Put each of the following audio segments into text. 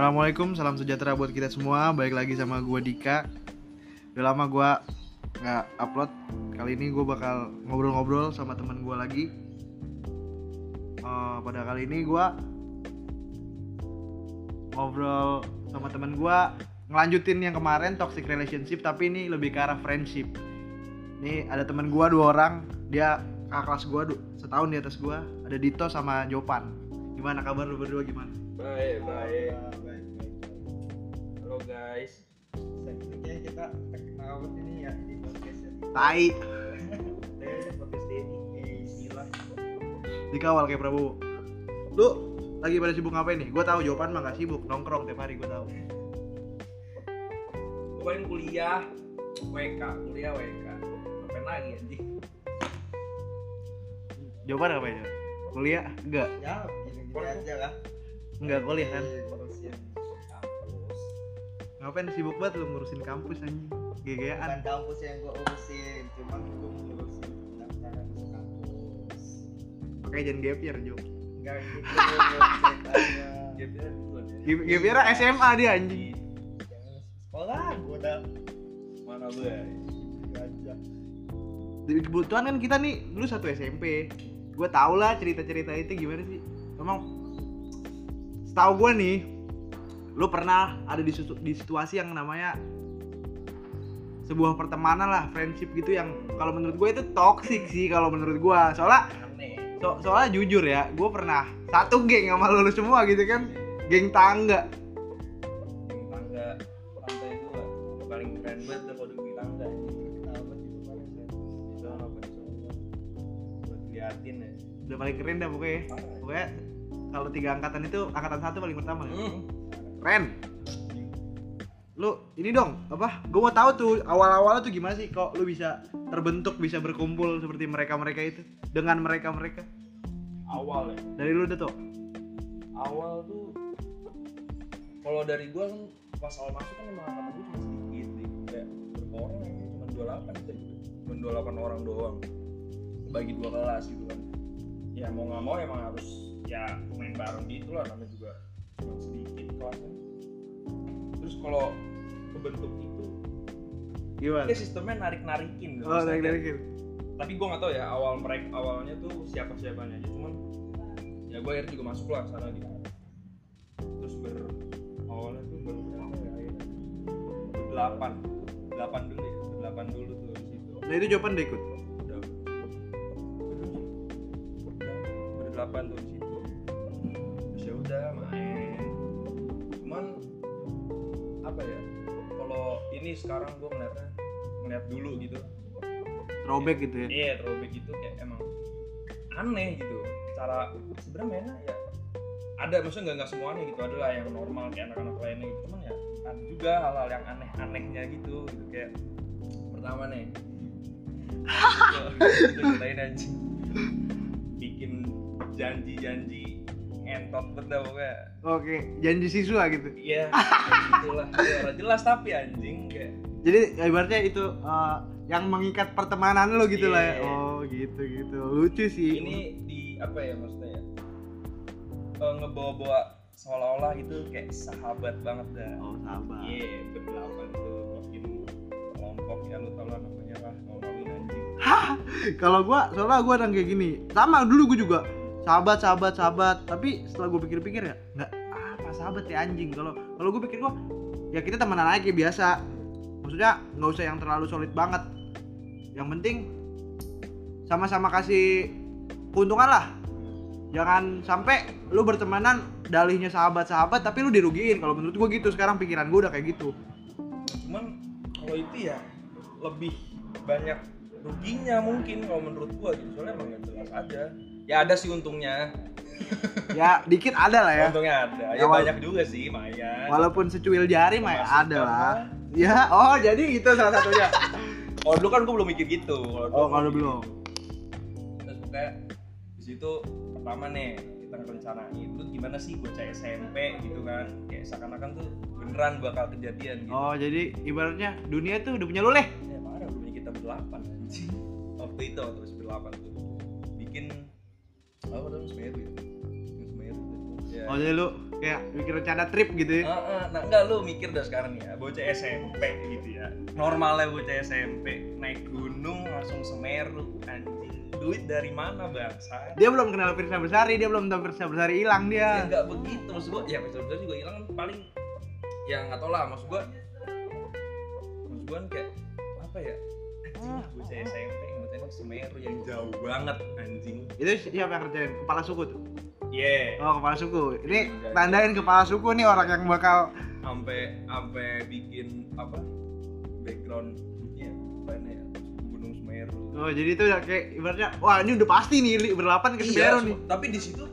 Assalamualaikum, salam sejahtera buat kita semua. Baik lagi sama gue Dika. Udah lama gue nggak upload. Kali ini gue bakal ngobrol-ngobrol sama teman gue lagi. Eh, pada kali ini gue ngobrol sama teman gue ngelanjutin yang kemarin toxic relationship, tapi ini lebih ke arah friendship. Ini ada teman gue dua orang, dia kakak kelas gue setahun di atas gue. Ada Dito sama Jopan. Gimana kabar lu berdua gimana? Baik, baik. baik baik. Halo guys. Sepertinya kita kenal ini ya di podcast ya. Tai. Eh, podcast Denny. Bismillah dikawal kayak Prabowo. Lu lagi pada sibuk ngapain nih? Gue tahu jawaban mah gak sibuk nongkrong tiap hari gue tahu. Gue paling kuliah WK, kuliah WK. Ngapain lagi anjing? jawaban apa ya? Kuliah? Enggak. Ya gini-gini aja lah enggak kuliah kan Eh, ngurusin kampus. Ngapain sibuk banget lu ngurusin kampus anjing? Bukan gegean kampus yang gua urusin cuman gua ngurusin pendaftaran masuk kampus. Pakai jangan gap year Jo. Enggak gitu ya. Gap year SMA dia anjing. Jangan sekolah gua udah Mana gue? aja. Jadi kebetulan kan kita nih dulu satu SMP gue tau lah cerita-cerita itu gimana sih. Emang setahu gue nih lu pernah ada di, di situasi yang namanya sebuah pertemanan lah friendship gitu yang kalau menurut gue itu toxic sih kalau menurut gue soalnya so- soalnya jujur ya gue pernah satu geng sama lu semua gitu kan geng tangga. Yang tangga lantai dua. Paling keren banget tuh kalau di tangga. udah paling keren dah pokoknya. Pokoknya kalau tiga angkatan itu angkatan satu paling pertama ya. Hmm. Keren. Lu ini dong, apa? Gue mau tahu tuh awal-awalnya tuh gimana sih kok lu bisa terbentuk, bisa berkumpul seperti mereka-mereka itu dengan mereka-mereka. Awal ya. Dari lu udah tuh. awal tuh kalau dari gua kan pas awal masuk kan emang angkatan gua cuma sedikit nih kayak berapa orang aja cuma 28 gitu cuma 28 orang doang bagi dua kelas gitu kan ya mau nggak mau emang harus ya main bareng gitu lah namanya juga cuma sedikit kelasnya terus kalau kebentuk itu Gimana? dia sistemnya narik narikin Oh, dari tapi gue nggak tahu ya awal mereka awalnya tuh siapa siapanya aja. Cuman ya gue akhirnya juga masuk lah sana gitu terus ber awalnya tuh baru berapa ya? Akhirnya delapan. Delapan dulu ya delapan dulu tuh di situ Nah itu jawaban udah. Ikut. udah. Udah berdelapan tuh udah main. Cuman apa ya kalau ini sekarang gue ngeliatnya ngeliat dulu gitu. Throwback gitu ya. iya throwback gitu kayak emang aneh gitu. Cara sebenarnya mainnya ya ada maksudnya nggak nggak semuanya gitu. Ada lah yang normal kayak anak-anak lainnya gitu. Cuman ya ada juga hal-hal yang aneh-anehnya gitu gitu. Kayak pertama nih ceritain anjing bikin janji-janji entot bener pokoknya Oke, janji siswa gitu. iya itulah ya, orang jelas tapi anjing kayak Jadi ibaratnya itu eh, yang mengikat pertemanan lo gitu lah ya. Iya. Oh, gitu gitu. Lucu sih. ini di apa ya maksudnya ya eh, ngebawa-bawa seolah-olah gitu kayak sahabat banget dah Oh, sabar. iya berdelapan tuh bikin kelompok ya lu tau lah namanya lah ngomongin anjing kalau gua soalnya gua orang kayak gini sama dulu gua juga sahabat sahabat sahabat. Tapi setelah gua pikir-pikir ya nggak apa sahabat ya anjing? Kalau kalau gua pikir gua ya kita temenan aja kayak biasa. Maksudnya nggak usah yang terlalu solid banget. Yang penting sama-sama kasih keuntungan lah. Jangan sampai lu bertemanan dalihnya sahabat-sahabat tapi lu dirugiin. Kalau menurut gua gitu sekarang pikiran gua udah kayak gitu. Cuman kalau itu ya lebih banyak ruginya mungkin kalau menurut gua gitu. Soalnya emang nggak jelas aja ya ada sih untungnya. Ya dikit ada lah ya. Untungnya ada. Ya Awal- banyak juga sih Maya walaupun secuil jari ya Termasuk ada lah. Ya oh jadi itu salah satunya. Kalau dulu kan gua belum mikir gitu. Kalau dulu oh kalau belum. Terus pokoknya di situ pertama nih kita rencanain. Itu gimana sih bocah SMP gitu kan? Kayak seakan-akan tuh beneran bakal kejadian gitu. Oh jadi ibaratnya dunia tuh udah punya lu leh? Ya parah punya kita berdelapan waktu itu waktu berdelapan tuh. Bikin apa namanya Semeru ya Semeru tuh Ya. Oh jadi lu kayak mikir rencana trip gitu ya? Heeh, nah enggak lu mikir dah sekarang nih ya, bocah SMP gitu ya. Normalnya bocah SMP naik gunung langsung Semeru anjing. Duit dari mana bangsa? Dia belum kenal Firsa Besari, dia belum tahu Firsa Besari hilang Ya dia. enggak begitu maksud gua. Ya maksud gua juga hilang kan paling ya enggak tau lah maksud gua. Maksud gua kan kayak apa ya? Anjing bocah SMP Semeru yang jauh banget anjing. Itu siapa yang kerjain? Kepala suku tuh. Yeah. Oh, kepala suku. Ini tandain kepala suku nih orang yang bakal sampai sampai bikin apa background ya ya gunung Semeru Oh, jadi itu kayak ibaratnya wah ini udah pasti nih li- berlapan ke Semeru nih. semua- tapi di situ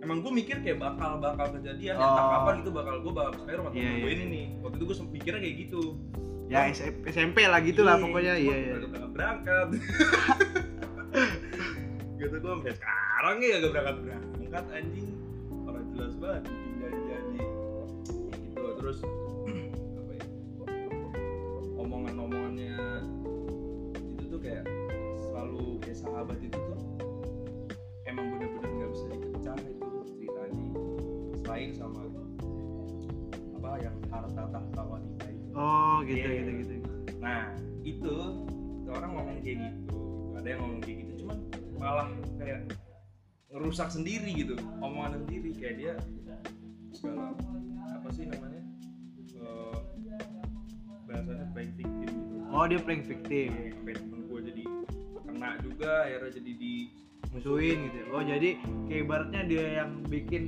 emang gue mikir kayak bakal bakal kejadian Oh. entah kapan gitu bakal gue bakal ke Semeru atau Iya, gue iya. ini nih waktu itu gue mikirnya kayak gitu Ya S- SMP lah gitu lah pokoknya. iya iya. berangkat berangkat. Gitu gue sampai sekarang ya gak berangkat berangkat anjing. Orang jelas banget bikin janji janji gitu terus apa ya omongan omongannya itu tuh kayak selalu kayak sahabat itu tuh emang bener-bener nggak bisa dipecah itu ceritanya. Selain sama apa yang harta tahta wanita itu Oh, gitu Iya. gitu gitu. Nah itu orang ngomong kayak gitu, ada yang ngomong kayak gitu, cuman malah kayak ngerusak sendiri gitu, omongan sendiri kayak dia segala apa sih namanya Eh, bahasanya playing victim gitu. Oh, dia playing victim. Iya, sampai temen gue jadi kena juga, akhirnya jadi di musuhin gitu. Oh, jadi kayak ibaratnya dia yang bikin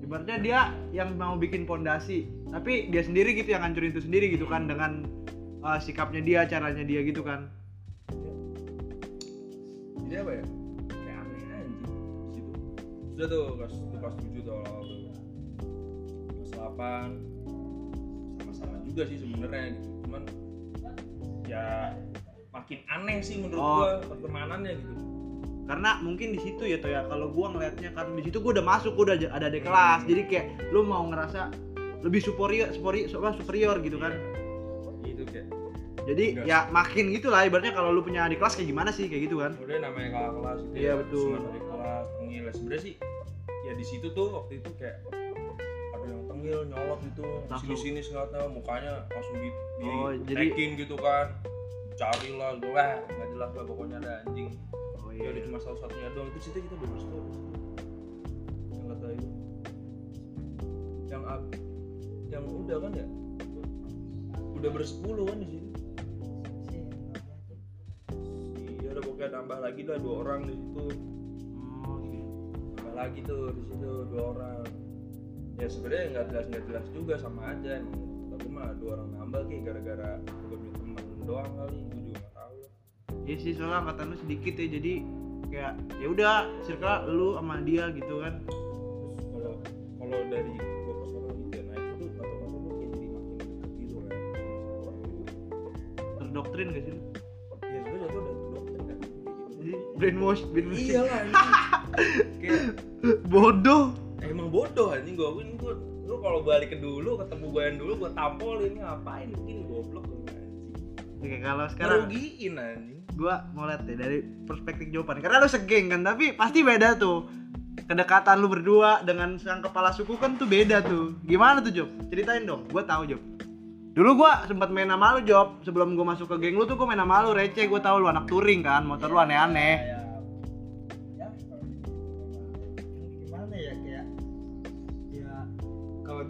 ibaratnya dia yang mau bikin pondasi, tapi dia sendiri gitu yang hancurin itu sendiri gitu kan dengan uh, sikapnya dia, caranya dia gitu kan. jadi apa ya? Kayak aneh anjing. Di situ sudah tuh kelas itu kelas tujuh tuh awal tuh. Kelas delapan. Sama-sama juga sih sebenarnya gitu. Cuman ya makin aneh sih menurut Oh. gua pertemanannya gitu. Karena mungkin di situ ya tuh ya kalau gua ngelihatnya kan di situ gua udah masuk, gua udah ada di kelas. Jadi kayak lu mau ngerasa lebih superior, superior, superior gitu kan. gitu kayak Jadi Enggak. ya makin gitulah ibaratnya kalau lu punya adik kelas kayak gimana sih kayak gitu kan. udah namanya kakak kelas gitu Iya, betul. semua dari kelas tengil sebenarnya sih ya di situ tuh waktu itu kayak ada yang tengil nyolot gitu sini sini sengatnya mukanya langsung di, di Oh, jadi- gitu kan. Carilah gue wah nggak jelas lah pokoknya ada anjing. Oh ya udah cuma salah satunya doang. Itu situ kita udah bersetuju yang kata itu. Yang ab- yang udah kan ya? Udah bersepuluh kan di sini? Iya udah pokoknya nambah lagi lah dua orang di situ. Oh, gitu. nambah lagi tuh di situ dua orang. Ya sebenarnya nggak jelas nggak jelas juga sama aja emang tapi mah dua orang nambah kayak gara-gara gue punya teman doang kali gue juga nggak tahu. Iya sih soalnya angkatan lu sedikit ya jadi kayak ya udah circle lu sama dia gitu kan. terus kalau kalau dari brainwash, brainwash. iya lah anjing. kayak Bodoh. emang bodoh anjing gua ini gua lu kalau balik ke dulu ketemu gua yang dulu gua tampolin ngapain begini goblok lu Oke, kalau sekarang ngerugiin anjing gua mau lihat deh dari perspektif jawaban. Karena lu segeng kan, tapi pasti beda tuh. Kedekatan lu berdua dengan sang kepala suku kan tuh beda tuh. Gimana tuh, Job? Ceritain dong. Gua tahu, Job. Dulu gua sempat main sama lu, Job. Sebelum gua masuk ke geng lu tuh gua main sama lu, receh. Gua tahu lu anak touring kan, motor lu aneh-aneh.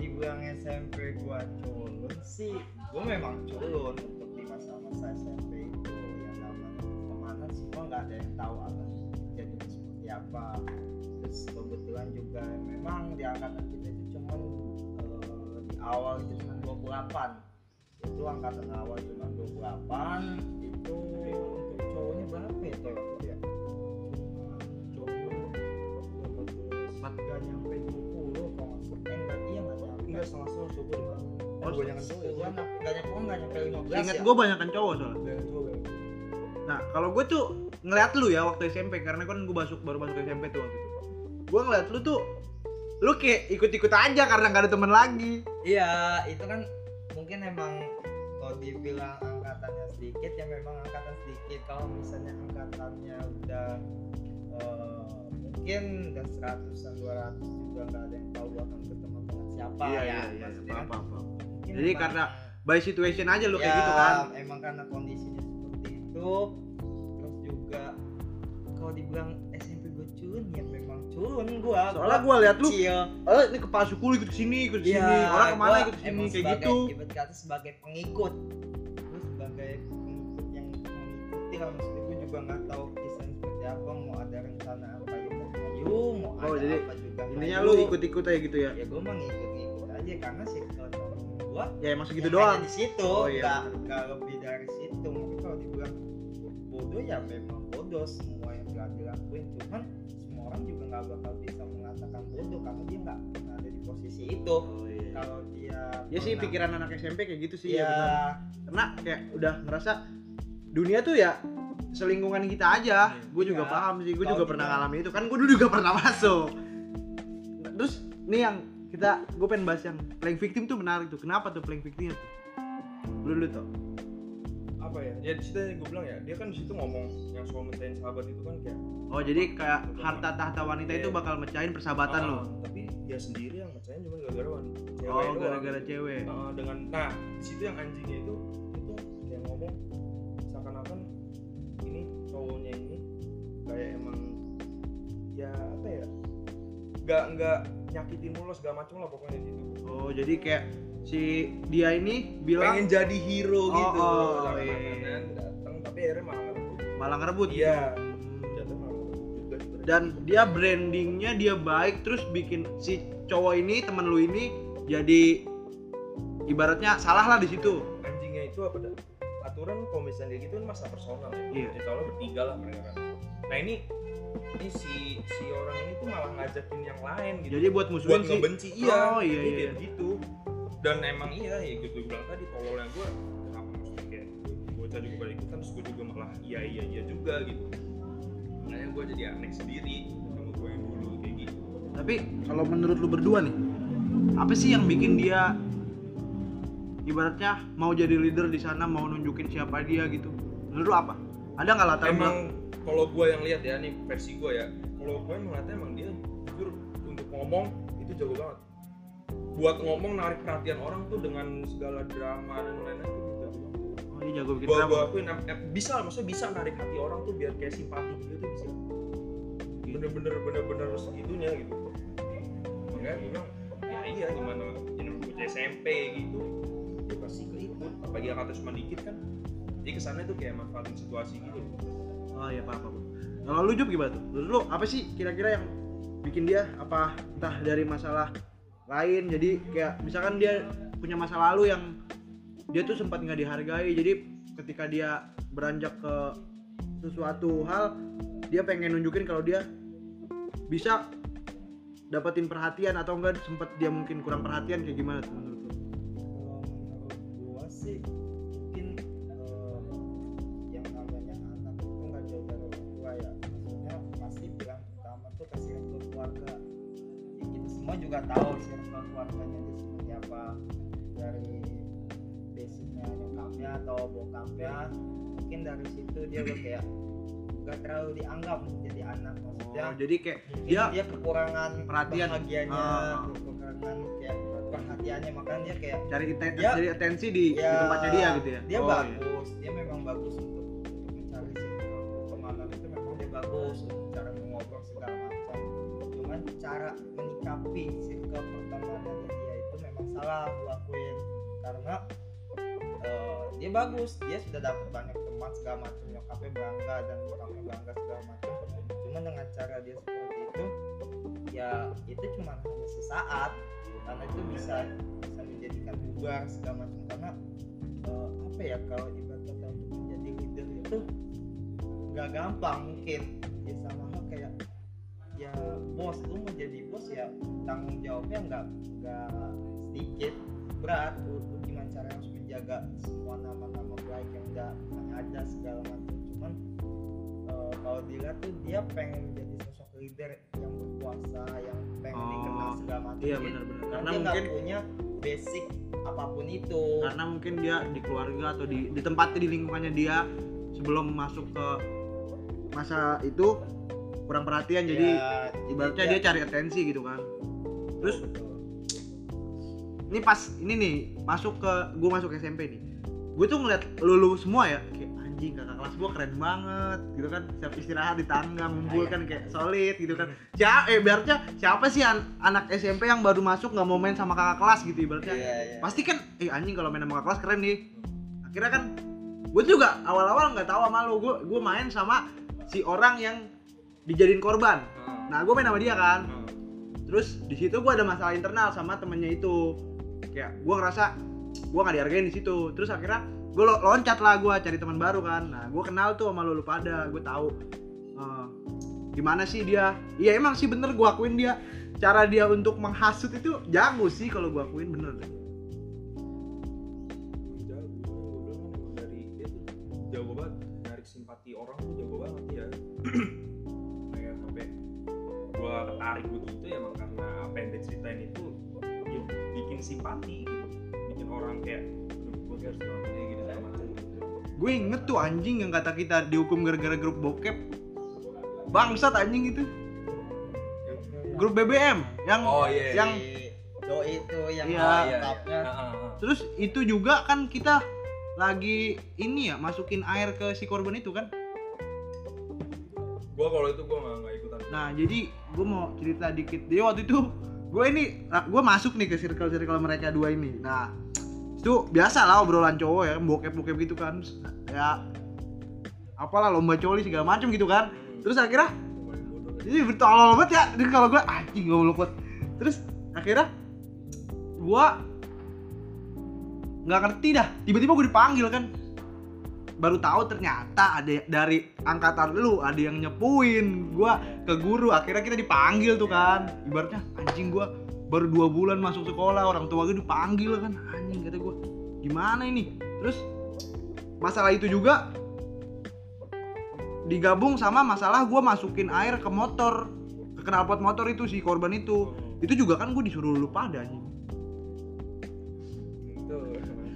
Dibilang SMP gua culun sih gua memang culun untuk di masa-masa SMP itu. Yang namanya ke mana semua nggak ada yang tahu akan jadi seperti apa terus kebetulan juga memang di angkatan kita itu cuman eh, di awal itu cuma 28 itu angkatan awal cuma 28 itu untuk cowoknya berapa ya itu ya cuma cowok 18 nggak nyampe enggak salah coba deh oh gue cowok gua anak nggak nyampe 15 Ingat ya gua banyakan cowok soalnya. Nah, kalau gue tuh ngeliat lu ya waktu SMP karena kan gue masuk baru masuk SMP tuh waktu itu. Gue ngeliat lu tuh lu kayak ikut-ikut aja karena nggak ada temen lagi. Iya, itu kan mungkin emang kalau dibilang angkatannya sedikit ya memang angkatan sedikit. Kalau misalnya angkatannya udah eh, mungkin dan seratusan dua ratus juga nggak ada yang tahu akan berteman dengan siapa iya ya iya iya. apa kan? apa mungkin Jadi emang- karena by situation aja lu kayak Ya, gitu kan? Emang karena kondisinya seperti itu. Terus juga kalau dibilang SMP gue culun ya memang culun gua. Soalnya Gua gua lihat lu eh ini kepala suku ikut ke sini ikut ke sini. Iya, orang ke mana ikut ke sini? emang kayak sebagai- gitu. ibarat kata sebagai pengikut. Gue sebagai pengikut yang mengikuti lah maksudnya gue juga nggak tahu kisahnya seperti apa mau ada ya mau Oh, ada jadi apa juga. intinya lu ikut-ikut aja gitu ya? Ya gue mah ngikut-ngikut aja karena sih kalau gue ya emang segitu ya doang. di situ Oh, iya, bener. nggak lebih dari situ. Mungkin kalau dibilang bodoh ya memang bodoh. Semua yang telah dilakuin cuman semua orang juga nggak bakal bisa mengatakan bodoh karena dia nggak ada di posisi itu. Oh, iya. kalau dia ya sih pernah- pikiran anak SMP kayak gitu sih ya, ya benar. Karena kayak udah ngerasa dunia tuh ya selingkungan kita aja. Iya. gue juga Iya. paham sih gue juga pernah ngalamin itu. Kan gue dulu juga pernah masuk. Terus nih yang kita gue pengen bahas yang playing victim tuh menarik tuh. Kenapa tuh playing victim tuh? Lu dulu tuh apa ya? Ya di situ gue bilang ya dia kan di situ ngomong yang soal mecahin sahabat itu kan kayak oh jadi kayak harta tahta wanita itu Iya. bakal mecahin persahabatan ah, lo tapi dia sendiri yang mecahin cuma gara-gara wanita cewek oh gara-gara cewek. Ah, dengan nah di situ yang anjingnya itu kayak emang ya apa ya nggak nggak nyakitin mulu segala macam lah pokoknya di situ. Oh jadi kayak si dia ini bilang pengen jadi hero Oh, gitu. oh, seakan-akan iya. kan, datang tapi akhirnya malah ngerebut malah ngerebut gitu. iya. Juga sebenarnya. dan dia brandingnya dia baik terus bikin si cowok ini temen lu ini jadi ibaratnya salah lah di situ. Anjingnya itu apa dah? Aturan kalau misalnya gitu kan masa personal ya. Iya. insya Allah bertiga lah mereka kan nah ini ini si si orang ini tuh malah ngajakin yang lain gitu. Jadi buat buat musuhin sih ngebenci iya. Oh, iya, iya. kayak gitu. Dan emang iya ya gitu gue bilang tadi tololnya gue kenapa maksudnya kayak bocah juga pada ikutan terus gue juga malah iya iya iya juga gitu. Makanya gue jadi aneh sendiri sama gue yang dulu kayak gitu. Tapi kalau menurut lu berdua nih apa sih yang bikin dia ibaratnya mau jadi leader di sana mau nunjukin siapa dia gitu? Menurut lu apa? Ada nggak latar belakang emang kalau gue yang lihat ya nih versi gue ya kalau gue ngeliatnya emang dia jujur untuk ngomong itu jago banget. Buat ngomong narik perhatian orang tuh dengan segala drama dan lain-lain dia jago banget. Oh dia jago bikin drama? gue akuin em- bisa lah maksudnya bisa narik hati orang tuh biar kayak simpati gitu tuh bisa. Bener-bener bener-bener segitunya gitu. Makanya gue bilang ya iya gimana? Ini bocah SMP gitu. Dia pasti keikut apalagi yang kata cuma dikit kan. Jadi kesannya tuh kayak manfaatin situasi gitu oh iya apa apa kalau lu Jup gimana tuh? Menurut lu apa sih kira-kira yang bikin dia apa entah dari masalah lain? Jadi kayak misalkan dia punya masa lalu yang dia tuh sempat nggak dihargai jadi ketika dia beranjak ke sesuatu hal dia pengen nunjukin kalau dia bisa dapetin perhatian atau enggak sempat dia mungkin kurang perhatian kayak gimana tuh menurut lu? Dia udah kayak nggak terlalu dianggap jadi anak maksudnya Oh, jadi kayak dia dia kekurangan perhatian. bahagianya Ah. kekurangan kayak perhatiannya makanya dia kayak cari ite- Dia- cari atensi di, di ya, tempatnya dia gitu ya dia Oh, iya. bagus dia memang bagus untuk untuk mencari circle pertemanan itu memang dia bagus untuk cara mengobrol segala macam cuman cara menyikapi circle pertemanan dia itu memang salah gua lakuin karena eh, dia bagus. Dia sudah dapat banyak teman segala macam. Nyokapnya bangga dan bokapnya bangga segala macam. Cuman dengan cara dia seperti itu ya itu cuma hanya sesaat. Karena itu bisa bisa menjadikan bubar segala macam. Karena eh, apa ya kalau ibarat kata untuk menjadi leader itu nggak gampang mungkin. Ya sama hal kayak ya bos lu mau jadi bos ya tanggung jawabnya nggak nggak sedikit. Berat lu, lu gimana cara harus menjaga semua nama-nama baik yang udah ada segala macam. Cuman eh, kalau dilihat tuh dia pengen menjadi sosok leader yang berkuasa yang pengen Oh, dikenal segala macam. iya Jadi, benar-benar karena dia mungkin punya basic apa pun itu. Karena mungkin dia di keluarga atau di di tempatnya di lingkungannya dia sebelum masuk ke masa itu kurang perhatian. Jadi Ya, ibaratnya ya, dia cari atensi gitu kan. Terus betul. Ini pas ini nih masuk ke gue masuk SMP nih. Gue tuh ngeliat lulu semua ya kayak anjing kakak kelas gue keren banget gitu kan. Siap istirahat di tangga ngumpul kan kayak solid gitu kan. Siapa eh ibaratnya siapa sih an- anak SMP yang baru masuk nggak mau main sama kakak kelas gitu ibaratnya? Iya, iya. pasti kan eh anjing kalau main sama kakak kelas keren nih. Akhirnya kan gue juga awal-awal nggak tahu sama lo gue gue main sama si orang yang dijadiin korban. Nah gue main sama dia kan. Terus di situ gue ada masalah internal sama temennya itu kayak gue ngerasa gue nggak dihargain di situ. Terus akhirnya gue loncat lah gue cari teman baru kan. Nah gue kenal tuh sama lu pada gue tahu. Eh, gimana sih dia? Iya emang sih bener gue akuin dia. Cara dia untuk menghasut itu jago sih kalau gue akuin bener. Deh jago banget narik simpati orang tuh jago banget ya. Kayak sampai gue ketarik begitu ya emang karena dia ceritain itu bikin simpati gitu bikin orang kayak gue harus gitu segala macam gue inget tuh anjing yang kata kita dihukum gara-gara grup bokep bangsat anjing itu grup BBM yang Oh, iya, yang do itu yang Iya. Oh, iya, lengkapnya. iya. Ah, ah, ah. terus itu juga kan kita lagi ini ya masukin air ke si korban itu kan Gua kalau itu gua nggak nggak ikutan nah jadi gue mau cerita dikit dia waktu itu gue ini gue masuk nih ke circle circle mereka dua ini. Nah itu biasa lah obrolan cowok ya bokep bokep gitu kan. Ya apalah lomba coli segala macem gitu kan. Terus akhirnya jadi bertolol banget ya jadi kalau gue anjing gue banget. Terus akhirnya gue nggak ngerti dah. Tiba-tiba gue dipanggil kan baru tahu ternyata ada dari angkatan lu ada yang nyepuin. Gue ke guru akhirnya kita dipanggil tuh kan. Ibaratnya anjing gue baru dua bulan masuk sekolah orang tua gue dipanggil kan. Anjing kata gue gimana ini? Terus masalah itu juga digabung sama masalah gue masukin air ke motor ke knalpot motor itu si korban itu. Itu juga kan gue disuruh lu pada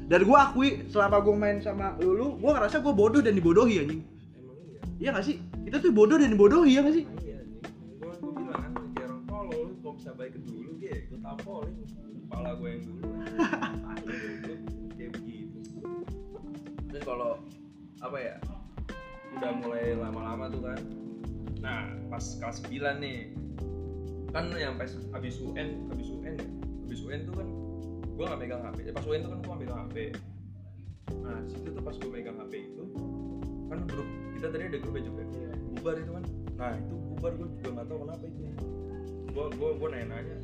dan gue akui selama gue main sama lulu gue ngerasa gue bodoh dan dibodohi anjing. Emang iya. iya gak sih? Kita tuh bodoh dan dibodohi ya gak sih? Iya, gue gue bilang kan orang tolol lu kalau bisa baik dulu gue gue tampolin kepala gue yang dulu kayak begitu. Terus kalau apa ya udah mulai lama-lama tuh kan nah pas kelas 9 nih kan yang pas abis UN abis UN ya? Abis UN tuh kan gue nggak megang HP pas UN tuh kan gue nggak megang HP nah situ tuh pas gue megang HP itu kan grup kita tadi ada grupnya juga bubar itu kan? Nah itu bubar gue juga nggak tahu kenapa itu. Gue gue gue nanya nanya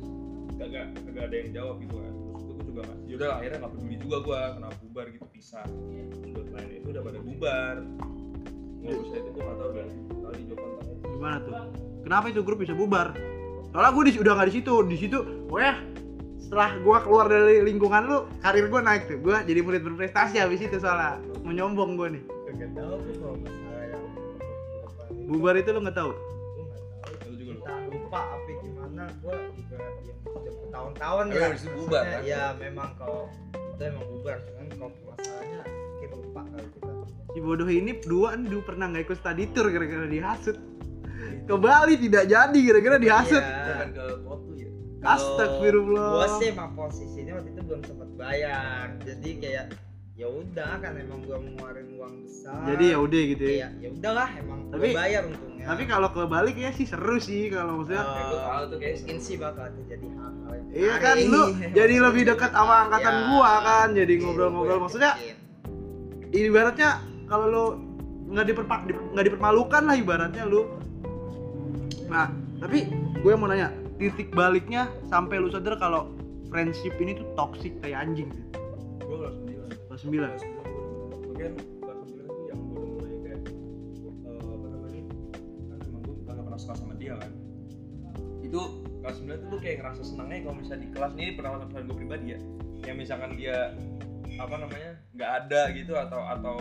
kagak kagak ada yang jawab gitu kan. Terus itu gue juga nggak yaudah akhirnya nggak peduli juga gue kenapa bubar gitu pisah. Buat lain itu udah pada bubar. Nggak usah itu gue nggak tahu udah tadi jawaban gimana tuh? Kenapa itu grup bisa bubar? Soalnya gue udah nggak di situ. Di situ pokoknya setelah gue keluar dari lingkungan lu karir gue naik tuh. Gue jadi murid berprestasi habis itu soalnya. Menyombong gue nih. Kagak tahu tuh kalau masalah yang bubar itu lu nggak tahu? Gua lupa apa gimana. Gua juga Tapi ya bubar, kan? ya memang kalau itu emang bubar cuman kalau masalahnya kita lupa kalau kita. Si bodoh ini dua nih dulu pernah nggak ikut study tour gara-gara dihasut? Ke Bali tidak jadi gara-gara dihasut. Iya. kan ke Astagfirullah. gua sih emang posisinya waktu itu belum sempat bayar. Jadi kayak ya udah kan emang gua ngeluarin uang besar. Jadi ya udah gitu ya. Ya udahlah emang Tapi- gua bayar untungnya. tapi kalau ke Bali kayaknya sih seru sih kalau maksudnya. Eh, Kayak gua tahu tuh kayak mungkin sih bakal terjadi hal-hal yang Iya kan lu jadi lebih dekat sama angkatan Ya, gua kan jadi iya, ngobrol-ngobrol. maksudnya yakin. ibaratnya kalau lu nggak diperpak di- nggak dipermalukan lah ibaratnya lu. Nah tapi gue mau nanya titik baliknya sampai lu sadar kalau friendship ini tuh toxic kayak anjing. Gitu gue kelas 9 kelas 9 kelas 9 mungkin kelas 9 itu yang gue udah mulai kayak eh, apa namanya kan emang gue kagak pernah suka sama dia kan? Itu kelas 9 itu gue kayak ngerasa senangnya kalau misalnya di kelas ini pengalaman gue pribadi ya. Yang misalkan dia apa namanya nggak ada gitu atau atau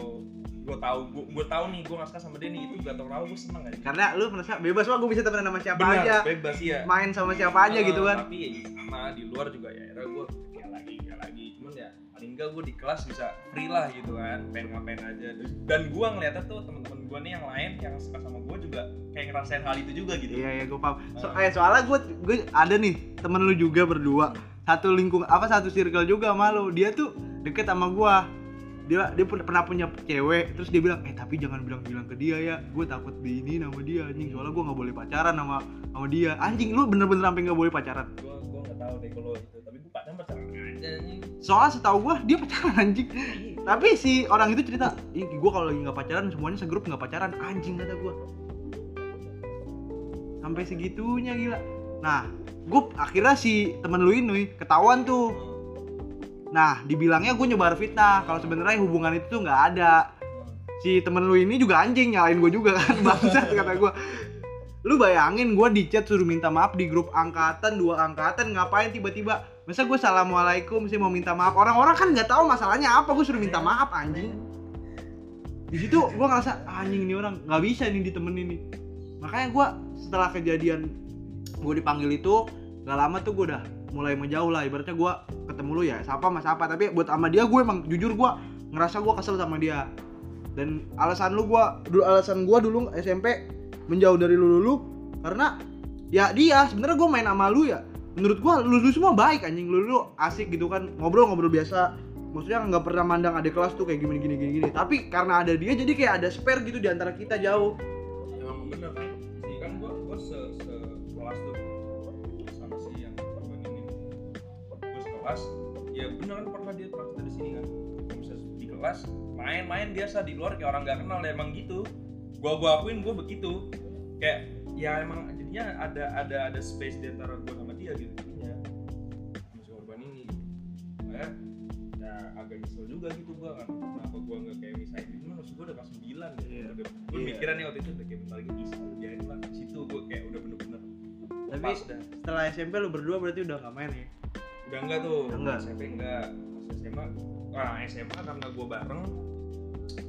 gue tahu gue, gue tahu nih gue nggak suka sama dia nih itu gak tau kenapa gue seneng aja karena lu merasa bebas wah gue bisa temenan sama siapa Benar, aja bebas ya main sama siapa aja gitu kan tapi ya sama di luar juga ya akhirnya gue kayak lagi kayak lagi cuman ya paling enggak gue di kelas bisa free lah gitu kan pengen ngapain aja dan gue ngeliatnya tuh teman-teman gue nih yang lain yang suka sama gue juga kayak ngerasain hal itu juga gitu Iya iya gue paham. So, Ah. eh, soalnya gue gue ada nih temen lu juga berdua satu lingkung apa satu circle juga sama lu. Dia tuh deket sama gue. Dia dia pun- pernah punya cewek terus dia bilang eh tapi jangan bilang-bilang ke dia ya. Gue takut di ini nama dia anjing. Soalnya gue nggak boleh pacaran sama sama dia. Anjing lu bener-bener sampai nggak boleh pacaran? Gue gue nggak tahu deh kalau itu tapi gue pacaran pacaran aja nih soalnya setahu gue dia pacaran anjing. Tapi si orang itu cerita ih gue kalau lagi nggak pacaran semuanya segrup nggak pacaran. Anjing kata gue sampai segitunya gila. Nah gue akhirnya si temen lu ini ketahuan tuh nah dibilangnya gue nyebar fitnah. Kalau sebenarnya hubungan itu tuh nggak ada. Si temen lu ini juga anjing nyalain gue juga kan bangsat kata gue lu bayangin gue di chat suruh minta maaf di grup angkatan dua angkatan ngapain tiba-tiba? Masa gue assalamualaikum sih mau minta maaf. Orang-orang kan nggak tahu masalahnya apa gue suruh minta maaf anjing. Di situ gue ngerasa "Ah, anjing ini orang nggak bisa nih ditemenin nih. Makanya gue setelah kejadian gue dipanggil itu gak lama tuh gue udah mulai menjauh lah. Ibaratnya gue ketemu lu ya siapa mas apa tapi buat sama dia gue emang jujur gue ngerasa gue kesel sama dia. Dan alasan lu gue dulu alasan gue dulu SMP menjauh dari lu lu karena ya dia sebenarnya gue main sama lu ya. Menurut gue lu, lu semua baik anjing. Lu lu asik gitu kan ngobrol ngobrol biasa. Maksudnya nggak pernah mandang adik kelas tuh kayak gini gini gini gini. Tapi karena ada dia jadi kayak ada spare gitu di antara kita jauh. Emang bener gue sekelas ya bener kan pernah dia kita di sini kan. Misalnya di kelas main-main biasa di luar kayak orang gak kenal ya emang gitu. Gua gua akuin gua begitu. Kayak ya emang jadinya ada ada ada space di antara gua sama dia gitu. Jadinya si korban ini gitu. makanya ya agak nyesel juga gitu gua kan. Kenapa gua nggak kayak misalnya ini maksud gua udah kelas 9 gitu. Iya. udah gue Iya. mikiran nih waktu itu udah kayak bentar lagi bisa biarin lah. Situ gua kayak udah bener-bener Tapi- setelah SMP lu berdua berarti udah nggak main ya udah enggak tuh enggak? SMP enggak pas SMA nah SMA karena gue bareng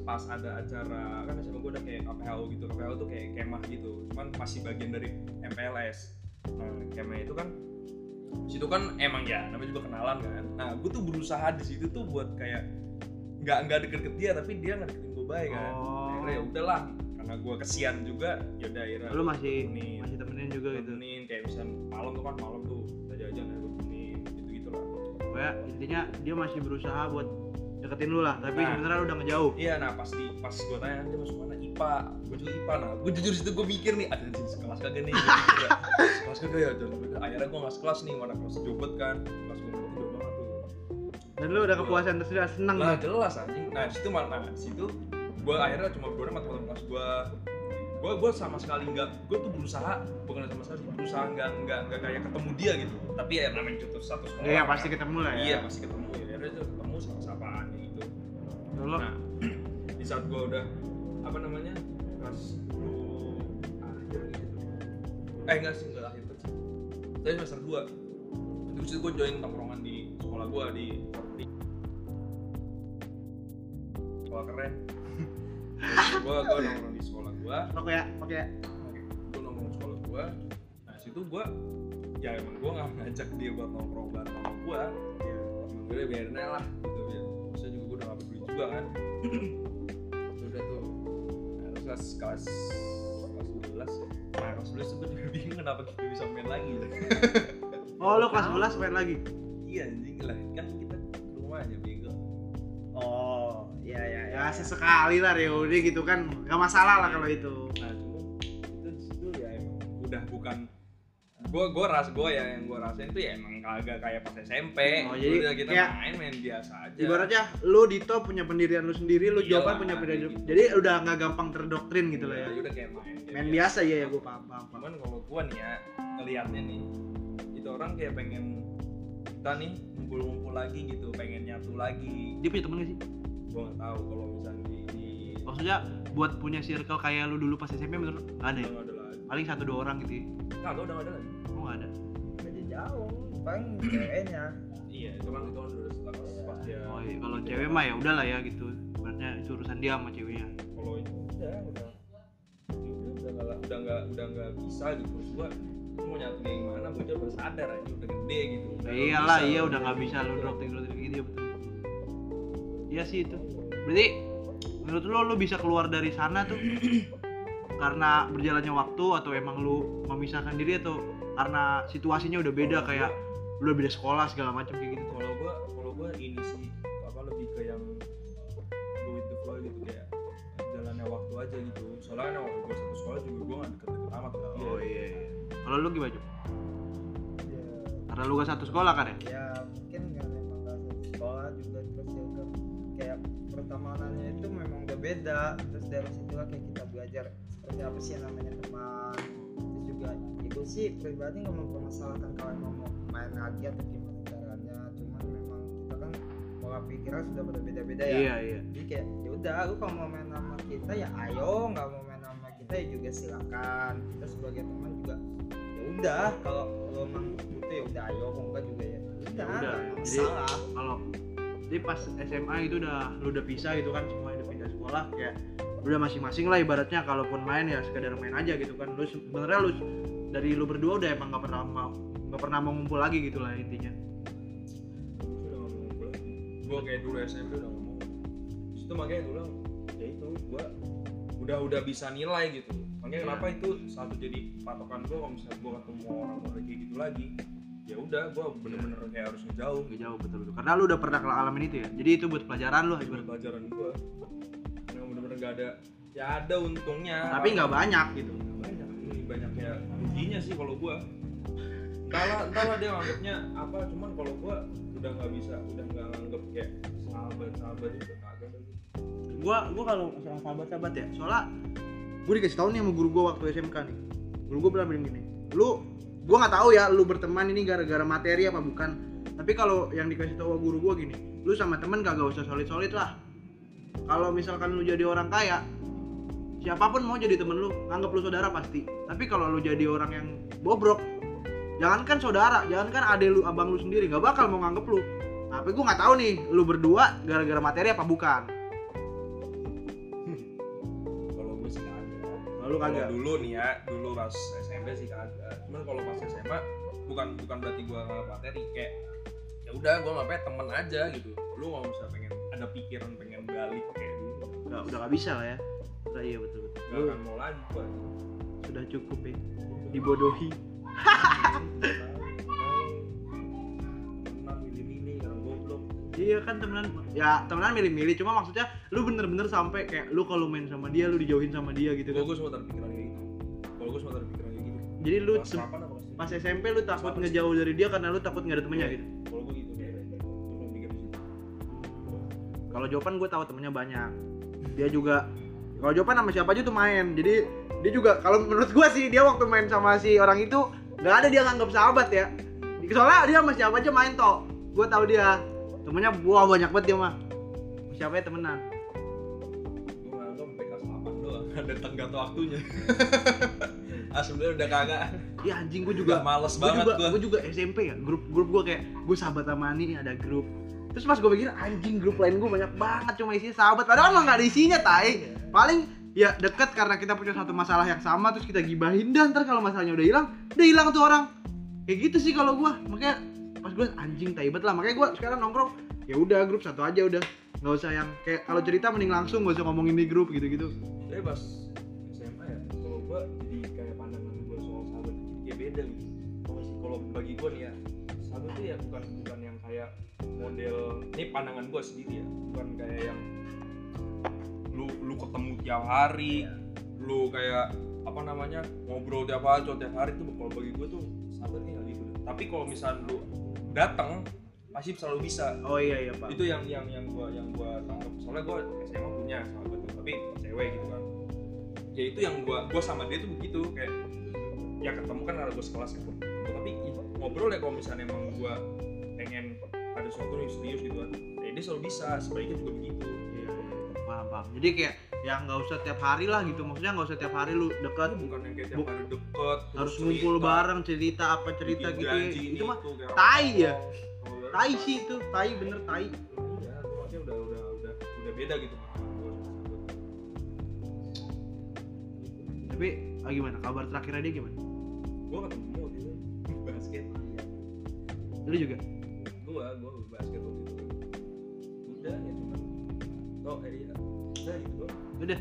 pas ada acara kan SMA gue udah kayak KPHU gitu KPHU tuh kayak kemah gitu. Cuman masih bagian dari MPLS nah kemah itu kan situ kan emang ya namanya juga kenalan kan. Nah gue tuh berusaha di situ tuh buat kayak nggak nggak deket-deket dia tapi dia nggak deketin gue baik kan. Oh. akhirnya ya udahlah karena gue kesian juga ya udah akhirnya lu masih temenin. masih temenin juga gitu? Temenin kayak misal malam tuh kan malam tuh Pokoknya intinya dia masih berusaha buat deketin lu lah tapi Nah. sebenarnya lu udah ngejauh Iya, nah pas di pas gue tanya dia masuk mana IPA, gue juga IPA. Nah, gue jujur situ gue mikir nih, ada di sekelas kagak nih? Sekelas kagak ya? Dan akhirnya gue nggak sekelas nih, mana kelas jobet kan, kelas gue berarti jauh banget tuh. dan lu udah kepuasan tersudah seneng Lah lah jelas anjing. Nah situ mana? Nah di situ gue akhirnya cuma berdua sama teman kelas gue. Gue gue sama sekali nggak, gue tuh berusaha bukan sama sekali berusaha nggak nggak nggak kayak ketemu dia gitu. Tapi ya namanya satu satu sekolah. ya, kan. pasti ketemu lah ya Iya pasti ketemu ya. Akhirnya tuh ketemu sama sapaan gitu. dulu Nah, di saat gue udah apa namanya kelas 10 akhir gitu. Eh enggak sih, enggak akhir tuh. Tapi semester 2. Terus itu gue join tongkrongan di sekolah gue di di sekolah keren. Gue gue nongkrong di sekolah gue, rokok ya oke ya gue nongkrong di sekolah gue. Nah situ gue ya emang gue nggak ngajak dia buat nongkrong bareng sama gue. Ya emang gue biarin aja lah gitu ya. Maksudnya juga gue udah gak peduli juga kan. udah tuh nah, terus kelas kelas kelas 11 ya nah kelas 11 tuh gue juga bingung kenapa kita bisa main lagi oh lu kelas 11 main lagi ya sesekali lah reuni gitu kan gak masalah lah kalau itu. Nah itu ya emang udah bukan gue gue ras gue ya yang gue rasain tuh ya emang kagak kayak pas SMP Oh, jadi udah kita kayak- main main biasa aja. ibaratnya lu Dito punya pendirian lu sendiri lu Iya lah, punya pendirian gitu. jadi udah nggak gampang terdoktrin gitu lah ya. Iya, udah kayak main main biasa. ya ya gue paham paham, cuman kalau gua nih ya ngelihatnya nih itu orang kayak pengen kita nih ngumpul-ngumpul lagi gitu pengen nyatu lagi. Dia punya temen gak sih gua nggak tahu kalau misalnya di, di maksudnya buat punya circle kayak lu dulu pas SMP menurut nggak ada ya? Nggak ada lagi paling satu dua orang gitu ya? Nggak udah nggak ada lagi. Oh nggak ada? Jadi jauh, paling ceweknya. iya itu kan itu kan udah setelah pas dia oh iya kalau cewek mah ya udahlah ya gitu. Ibaratnya itu urusan dia sama ceweknya. Kalau itu udah udah. Ya udah udah nggak udah nggak udah nggak bisa gitu. Terus gua gua mau nyatu kayak gimana bocah baru sadar aja udah gede gitu. Udah Ya iyalah iya udah nggak bisa lu drop drop gitu ya betul iya sih itu. Berarti menurut lo lo bisa keluar dari sana tuh karena berjalannya waktu atau emang lu memisahkan diri atau karena situasinya udah beda kayak lu udah beda sekolah segala macam kayak gitu? Kalau gua kalau gua ini sih apa lebih ke yang go with the flow gitu kayak jalannya waktu aja gitu. Soalnya kan waktu gua satu sekolah juga gua nggak deket-deket amat dia oh iya iya. Kalau lu gimana Cuk? ya, karena lu gak satu sekolah kan ya? Ya mungkin karena emang gak satu sekolah juga pertemanannya itu memang udah beda. Terus dari situlah kayak kita belajar seperti apa sih yang namanya teman. Terus juga itu sih pribadi nggak mempermasalahkan kalau emang mau main lagi atau gimana caranya. Cuman memang kita kan pola pikiran sudah berbeda-beda ya. Iya iya. Jadi kayak ya udah lu kalau mau main sama kita ya ayo. Nggak mau main sama kita ya juga silakan. Kita sebagai teman juga ya udah kalau lu emang butuh ya udah ayo. Kalau enggak juga ya udah udah. nggak Jadi- masalah. kalau jadi pas SMA itu udah lu udah pisah gitu kan semua udah pindah sekolah. Kayak udah masing-masing lah ibaratnya kalaupun main ya sekedar main aja gitu kan. Lu sebenarnya lu dari lu berdua udah emang nggak pernah mau nggak pernah mau ngumpul lagi gitu lah intinya. Gua kayak dulu SMP udah ngomong itu makanya dulu ya itu gua udah udah bisa nilai gitu. Makanya Iya. kenapa itu satu jadi patokan gua kalau misalnya gua ketemu orang orang kayak gitu lagi ya udah gua bener-bener kayak harus ngejauh. Gak jauh betul betul. Karena lu udah pernah ngalamin itu ya? Jadi itu buat pelajaran lu ibarat. pelajaran gua. Yang bener-bener gak ada ya ada untungnya. Tapi nggak banyak gitu. Banyak. Ini banyaknya ruginya sih kalau gua. Entahlah entahlah dia nganggapnya apa cuman kalau gua udah nggak bisa udah nggak nganggap kayak sahabat sahabat itu kagak gua gua kalau sama sahabat-sahabat ya soalnya gua dikasih tahu nih sama guru gua waktu SMK nih. Guru gua bilang bilang gini lu gua nggak tahu ya lu berteman ini gara-gara materi apa bukan. Tapi kalau yang dikasih tahu guru gua gini lu sama temen kagak usah solid solid lah. Kalau misalkan lu jadi orang kaya siapa pun mau jadi temen lu anggap lu saudara pasti. Tapi kalau lu jadi orang yang bobrok jangankan saudara jangankan ade lu abang lu sendiri nggak bakal mau nganggep lu. Tapi gua nggak tahu nih lu berdua gara-gara materi apa bukan. Kalau gue sih kagak kalau lu kalau kagak dulu nih ya dulu pas SMP sih kagak cuman kalau pas SMA bukan bukan berarti gua nggak materi kayak ya udah gua ngapain temen aja gitu. Lu nggak usah pengen ada pikiran pengen balik kayak dulu. Udah udah gak bisa lah ya. Udah iya betul betul. Gak akan mau lagi gua. Sudah cukup ya dibodohi. Iya kan temenan. Ya temenan milih-milih. Cuma maksudnya lu bener-bener sampai kayak lu kalau main sama dia lu dijauhin sama dia gitu gue kan gue sempat ada jadi lu pas SMP lu takut ngejauh dari dia karena lu takut nggak ada temennya gitu? kalau gue gitu kayak gue kalau tahu temennya banyak. Dia juga kalau Jopan sama siapa aja tuh main. Jadi dia juga kalau menurut gue sih dia waktu main sama si orang itu nggak ada dia nganggap sahabat ya. Soalnya dia sama siapa aja main toh. Gue tahu dia. Temennya wah banyak banget dia mah. Siapa ya temenan? Gue nganggap sampai kelas 8 doang. Ada tenggat waktunya ah sebenarnya udah kagak. Iya anjing gue juga males banget gue gue juga SMP ya grup grup gue kayak gue sahabat sama Ani nih ada grup. Terus pas gue pikir anjing grup lain gue banyak banget cuma isinya sahabat. Padahal mah nggak ada isinya tai. Paling ya deket karena kita punya satu masalah yang sama terus kita gibahin dan ntar kalau masalahnya udah hilang udah hilang tuh orang. Kayak gitu sih kalau gue makanya pas gue anjing tai lah. Makanya gue sekarang nongkrong ya udah grup satu aja udah. Nggak usah yang kayak kalau cerita mending langsung gak usah ngomongin di grup gitu gitu tapi pas SMA ya gue jadi kayak pandangan gue soal sahabat itu kayak beda gitu. Kalau sih? Kalau bagi gue nih ya sahabat tuh ya bukan bukan yang kayak model ini pandangan gue sendiri ya. Bukan kayak yang lu lu ketemu tiap hari lu kayak apa namanya ngobrol tiap hari tiap hari tuh kalau bagi gue tuh sahabat nih gitu tapi kalau misalnya lu datang pasti selalu bisa. Oh iya iya pak. Itu yang yang yang gua yang gua tangkap. Soalnya gua SMA punya sahabat tuh, tapi cewek gitu kan ya itu yang gua gua sama dia tuh begitu kayak ya ketemu kan ada gua sekelas ketemu tapi ya, ngobrol ya kalau misalnya emang gua pengen ada sesuatu yang serius gitu kan ya dia selalu bisa sebaiknya juga begitu. Iya, iya. paham paham. Jadi kayak ya nggak usah tiap hari lah gitu. Maksudnya nggak usah tiap hari lu deket. Kan bukan yang kayak tiap Bu- hari deket harus ngumpul cerita, bareng cerita apa cerita gitu janji itu mah itu, kayak tai apa. ya. Tai sih itu. Tai bener tai. Iya maksudnya udah udah udah udah beda gitu pandangan tapi ah, gimana? Kabar terakhirnya dia gimana? Gua ketemu waktu itu basket. Lu juga? Gua gua basket waktu itu. Udah ya cuman. Toh eh, iya. Udah gitu doang. udah?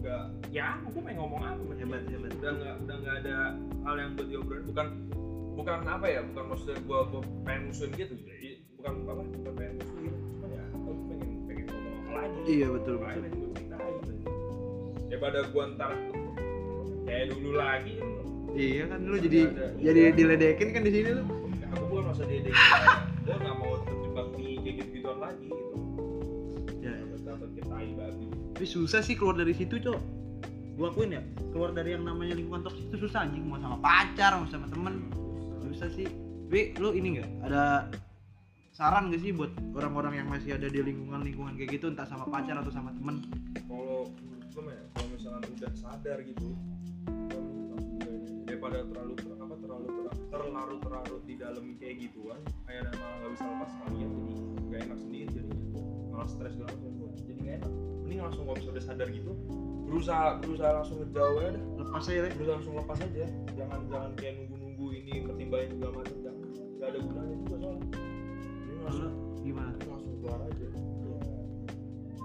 Nggak. Ya gue pengen ngomong apa? Hebat, hebat. udah nggak udah nggak ada hal yang buat diobrolin. Bukan bukan apa ya bukan maksudnya gue gue pengen musuhin gitu. Jadi bukan apa bukan pengen musuhin cuman ya gue pengen pengen ngomong apa lagi. Iya, betul, betul. gue ceritain daripada gue ntar kayak dulu lagi. Iya kan lu jadi Ada. jadi diledekin kan di sini lu. Ya, aku bukan masa dia gue nggak mau terjebak di kayak gitu gituan lagi gitu. Ya dapat dapat kita babi tapi susah sih keluar dari situ cok. Gua akuin ya keluar dari yang namanya lingkungan toksik itu susah anjing. Mau sama pacar mau sama temen. Susah. Sih. Tapi lu ini nggak? Ada saran gak sih buat orang-orang yang masih ada di lingkungan-lingkungan kayak gitu entah sama pacar atau sama temen? Kalau menurut gue ya? Kalau misalkan udah sadar gitu daripada terlalu ter- apa terlalu ter- terlarut terlarut di dalam kayak gituan akhirnya malah nggak bisa lepas kalian jadi gak enak sendiri jadinya. Malah stres macam jadi gak enak. Mending langsung kalau misalnya udah sadar gitu berusaha berusaha langsung ngejauh ya dah lepas aja deh berusaha langsung lepas aja. Jangan jangan kayak nunggu nunggu ini pertimbangan segala macam jangan nggak ada gunanya juga soalnya. Mending langsung gimana? langsung keluar aja.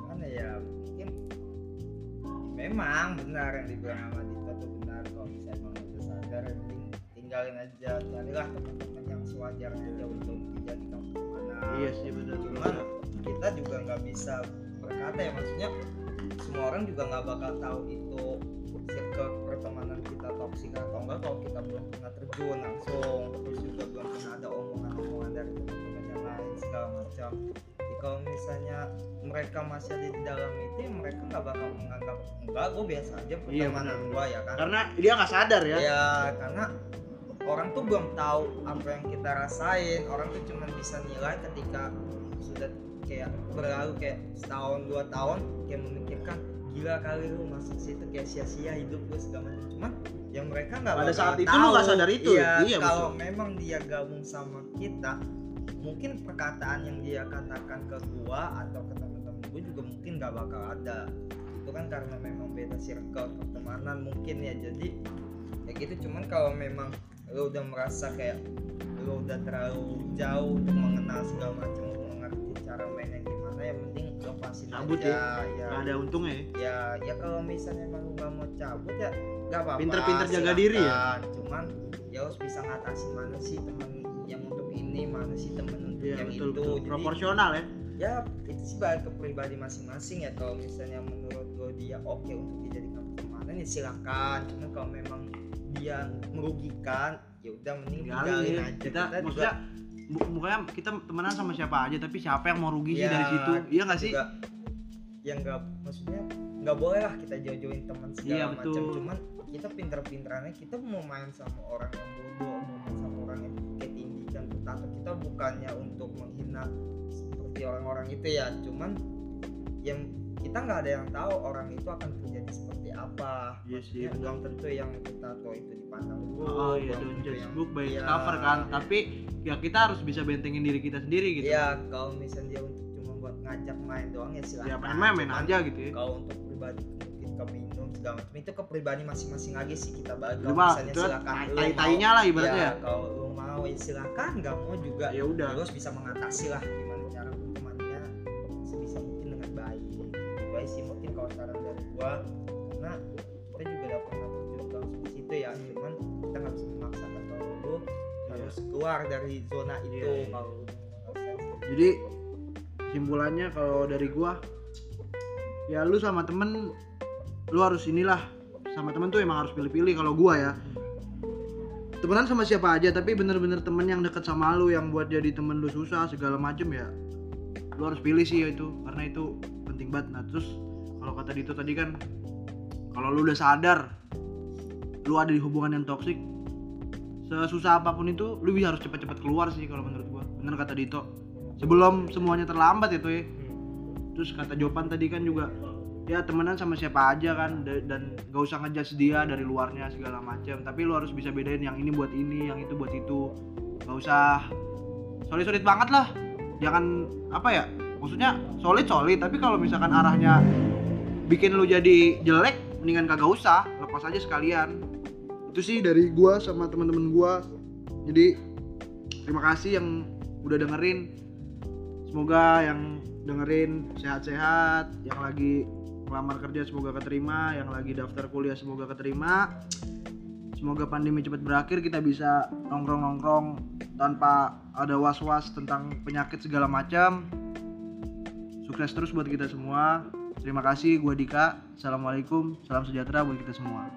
Mana ya? Mungkin memang benar yang dibilang sama Dito tuh benar kalau misalnya tinggalin aja carilah teman-teman yang sewajarnya aja untuk dijadikan pertemanan. Iya sih betul cuman kita juga nggak bisa berkata ya maksudnya semua orang juga nggak bakal tahu itu circle pertemanan kita toksik atau enggak kalau kita belum pernah terjun langsung. Terus juga belum pernah ada omongan-omongan dari teman-teman yang lain segala macam. Jadi kalau misalnya mereka masih ada di dalam itu ya mereka nggak bakal menganggap enggak gue biasa aja Iya, pertemanan benar. gue ya kan? Karena dia nggak sadar ya. Ya karena orang tuh belum tahu apa yang kita rasain. Orang tuh cuma bisa nilai ketika sudah kayak berlalu kayak setahun dua tahun kayak memikirkan gila kali lu masuk situ kayak sia-sia hidup lu segala macam. Cuman yang mereka nggak Pada saat itu tahu. lu nggak sadar itu. iya, Iya, kalau memang dia gabung sama kita mungkin perkataan yang dia katakan ke gua atau ke teman-teman gua juga mungkin nggak bakal ada. Itu kan karena memang beda circle pertemanan mungkin ya. Jadi kayak gitu. Cuman kalau memang lu udah merasa kayak lu udah terlalu jauh untuk mengenal segala macam mengerti cara mainnya gimana ya mending lepasin Cabut aja ya. Nggak ada untungnya ya. Ya ya kalau misalnya emang nggak mau cabut ya nggak apa-apa Pinter-pinter jaga diri ya? cuman ya harus bisa ngatasin mana sih teman yang untuk ini mana sih teman untuk iya yang betul itu. betul. Jadi, proporsional ya. Ya itu sih balik ke pribadi masing-masing ya. Kalau misalnya menurut gue dia oke untuk dijadikan pertemanan ya silakan cuman kalau memang dia merugikan ya udah mending tinggalin. ya. aja. Kita, maksudnya bu- bukannya kita temenan sama siapa aja tapi siapa yang mau rugi sih Ya, dari situ? Iya nggak sih? juga. Yang nggak maksudnya nggak boleh lah kita jauh-jauhin teman segala Iya, macam. betul. cuman kita pinter-pinterannya kita mau main sama orang yang bodoh mau main sama orang yang kayak tinggikan atau kita bukannya untuk menghina seperti orang-orang itu ya. Cuman yang kita nggak ada yang tahu orang itu akan terjadi seperti apa Iya sih, Maksudnya belum tentu yang kita tahu itu dipandang buruk oh iya don't judge book by Iya, cover kan iya. tapi ya kita harus bisa bentengin diri kita sendiri gitu Iya, kalau misalnya dia untuk cuma buat ngajak main doang ya silakan. ya main main, main aja gitu ya Kalau untuk pribadi mungkin ke minum segala macam itu ke pribadi masing-masing lagi sih kita bahas. Kalau misalnya silakan lu tai mau- tainya lah ibaratnya ya, ya kalau lu mau ya silakan, nggak mau juga. ya udah Terus bisa mengatasi lah gimana cara bertemannya sebisa mungkin dengan baik. Itu sih mungkin kalau saran dari gua karena kita juga udah pernah terjun langsung situ ya, cuman kita nggak bisa memaksakan kalau lu harus keluar dari zona itu Iya, iya. kalau lu ngerasain jadi simpulannya kalau dari gua ya lu sama temen lu harus inilah. Sama temen tuh emang harus pilih-pilih kalau gua ya. Temenan sama siapa aja tapi bener-bener temen yang deket sama lu yang buat jadi temen lu susah segala macem ya lu harus pilih sih itu. Karena itu penting banget. Nah terus kalau kata Dito tadi kan kalau lu udah sadar lu ada di hubungan yang toksik sesusah apa pun itu lu bisa harus cepet-cepet keluar sih kalau menurut gua. Bener kata Dito. Sebelum semuanya terlambat itu ya. Terus kata Jopan tadi kan juga ya temenan sama siapa aja kan da- dan gak usah ngejudge dia dari luarnya segala macam tapi lu harus bisa bedain yang ini buat ini yang itu buat itu. Gak usah solid solid banget lah. Jangan apa ya maksudnya solid solid tapi kalau misalkan arahnya bikin lu jadi jelek mendingan kagak usah lepas aja sekalian. Itu sih dari gua sama teman-teman gua. Jadi terima kasih yang udah dengerin. Semoga yang dengerin sehat-sehat yang lagi ngelamar kerja semoga keterima yang lagi daftar kuliah semoga keterima. Semoga pandemi cepat berakhir kita bisa nongkrong-nongkrong tanpa ada was-was tentang penyakit segala macam. Sukses terus buat kita semua terima kasih gue Dika. Assalamualaikum salam sejahtera buat kita semua